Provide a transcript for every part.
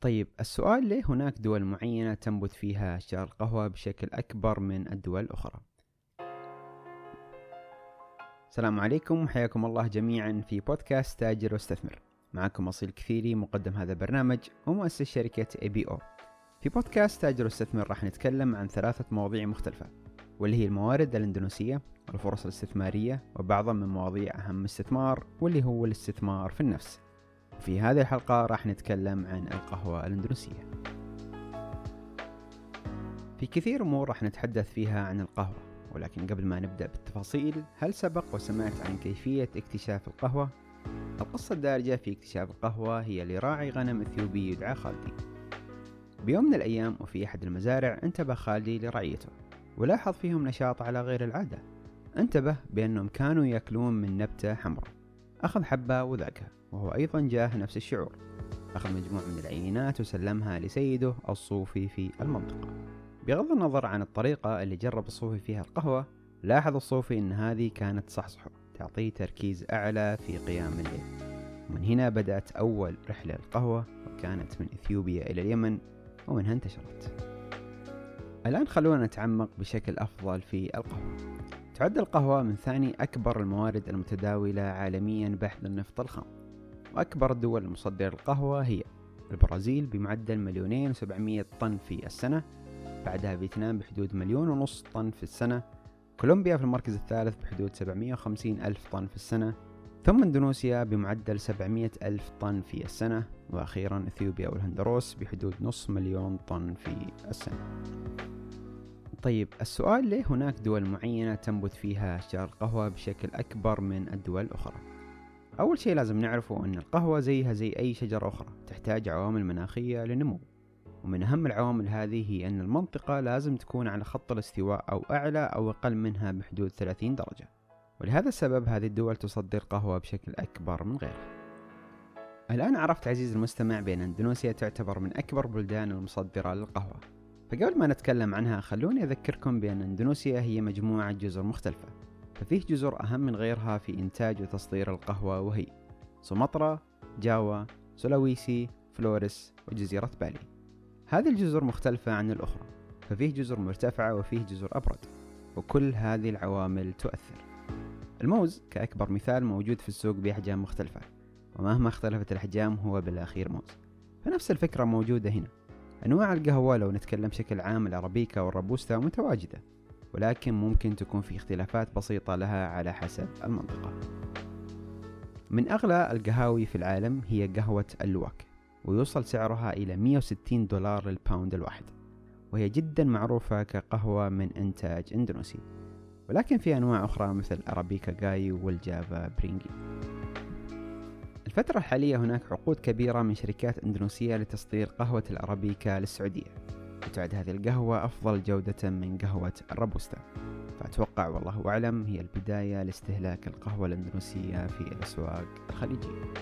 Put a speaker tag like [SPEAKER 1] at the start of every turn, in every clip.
[SPEAKER 1] طيب السؤال ليه هناك دول معينة تنبت فيها أشجار القهوة بشكل أكبر من الدول الأخرى؟ السلام عليكم وحياكم الله جميعا في بودكاست تاجر واستثمر. معكم أصيل كثيري مقدم هذا البرنامج ومؤسس شركة اي بي أو في بودكاست تاجر واستثمر راح نتكلم عن ثلاثة مواضيع مختلفة واللي هي الموارد الإندونيسية والفرص الاستثمارية وبعضا من مواضيع أهم استثمار واللي هو الاستثمار في النفس. في هذه الحلقة راح نتكلم عن القهوة الأندونيسية في كثير أمور راح نتحدث فيها عن القهوة ولكن قبل ما نبدأ بالتفاصيل هل سبق وسمعت عن كيفية اكتشاف القهوة؟ القصة الدارجة في اكتشاف القهوة هي لراعي غنم إثيوبي يدعى خالدي. بيوم من الأيام وفي أحد المزارع انتبه خالدي لرعيته ولاحظ فيهم نشاط على غير العادة. انتبه بأنهم كانوا يأكلون من نبتة حمراء. أخذ حبة وذاقها وهو أيضا جاه نفس الشعور. أخذ مجموعة من العينات وسلمها لسيده الصوفي في المنطقة. بغض النظر عن الطريقة اللي جرب الصوفي فيها القهوة لاحظ الصوفي أن هذه كانت صحصحه تعطيه تركيز أعلى في قيام الليل. ومن هنا بدأت أول رحلة للقهوة وكانت من إثيوبيا إلى اليمن ومنها انتشرت. الآن خلونا نتعمق بشكل أفضل في القهوة. تعد القهوة من ثاني أكبر الموارد المتداولة عالميا بعد النفط الخام. وأكبر الدول المصدرة للقهوة هي البرازيل بمعدل مليونين وسبعمية طن في السنة بعدها فيتنام بحدود مليون ونص طن في السنة كولومبيا في المركز الثالث بحدود 750 ألف طن في السنة ثم إندونيسيا بمعدل 700 ألف طن في السنة وأخيرا إثيوبيا والهندروس بحدود نص مليون طن في السنة طيب السؤال ليه هناك دول معينة تنبت فيها أشجار القهوة بشكل أكبر من الدول الأخرى؟ أول شيء لازم نعرفه أن القهوة زيها زي أي شجرة أخرى تحتاج عوامل مناخية للنمو. ومن أهم العوامل هذه هي أن المنطقة لازم تكون على خط الاستواء أو أعلى أو أقل منها بحدود 30 درجة. ولهذا السبب هذه الدول تصدر قهوة بشكل أكبر من غيرها. الآن عرفت عزيزي المستمع بأن أندونيسيا تعتبر من أكبر بلدان المصدرة للقهوة. فقبل ما نتكلم عنها خلوني أذكركم بأن أندونيسيا هي مجموعة جزر مختلفة. ففيه جزر أهم من غيرها في إنتاج وتصدير القهوة وهي سومطرة، جاوا، سولاويسي، فلوريس وجزيرة بالي. هذه الجزر مختلفة عن الأخرى ففيه جزر مرتفعة وفيه جزر أبرد وكل هذه العوامل تؤثر. الموز كأكبر مثال موجود في السوق بأحجام مختلفة ومهما اختلفت الأحجام هو بالأخير موز. فنفس الفكرة موجودة هنا. أنواع القهوة لو نتكلم بشكل عام الأرابيكا والرابوستا متواجدة ولكن ممكن تكون في اختلافات بسيطة لها على حسب المنطقة. من أغلى القهاوي في العالم هي قهوة اللواك ويوصل سعرها إلى 160 دولار للباوند الواحد وهي جدا معروفة كقهوة من إنتاج إندونيسي ولكن في أنواع أخرى مثل أرابيكا جايو والجافا بريانجر. الفترة الحالية هناك عقود كبيرة من شركات إندونيسية لتصدير قهوة الأرابيكا للسعودية. وتعد هذه القهوة أفضل جودة من قهوة الروبوستا. فأتوقع والله أعلم هي البداية لاستهلاك القهوة الإندونيسية في الأسواق الخليجية.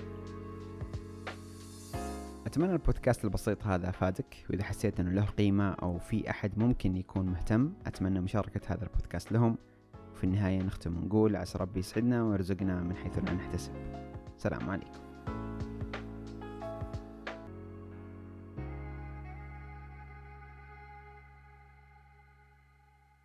[SPEAKER 1] أتمنى البودكاست البسيط هذا أفادك وإذا حسيت أنه له قيمة أو في أحد ممكن يكون مهتم أتمنى مشاركة هذا البودكاست لهم. وفي النهاية نختم ونقول عسى ربي يسعدنا ويرزقنا من حيث لا نحتسب. سلام عليكم.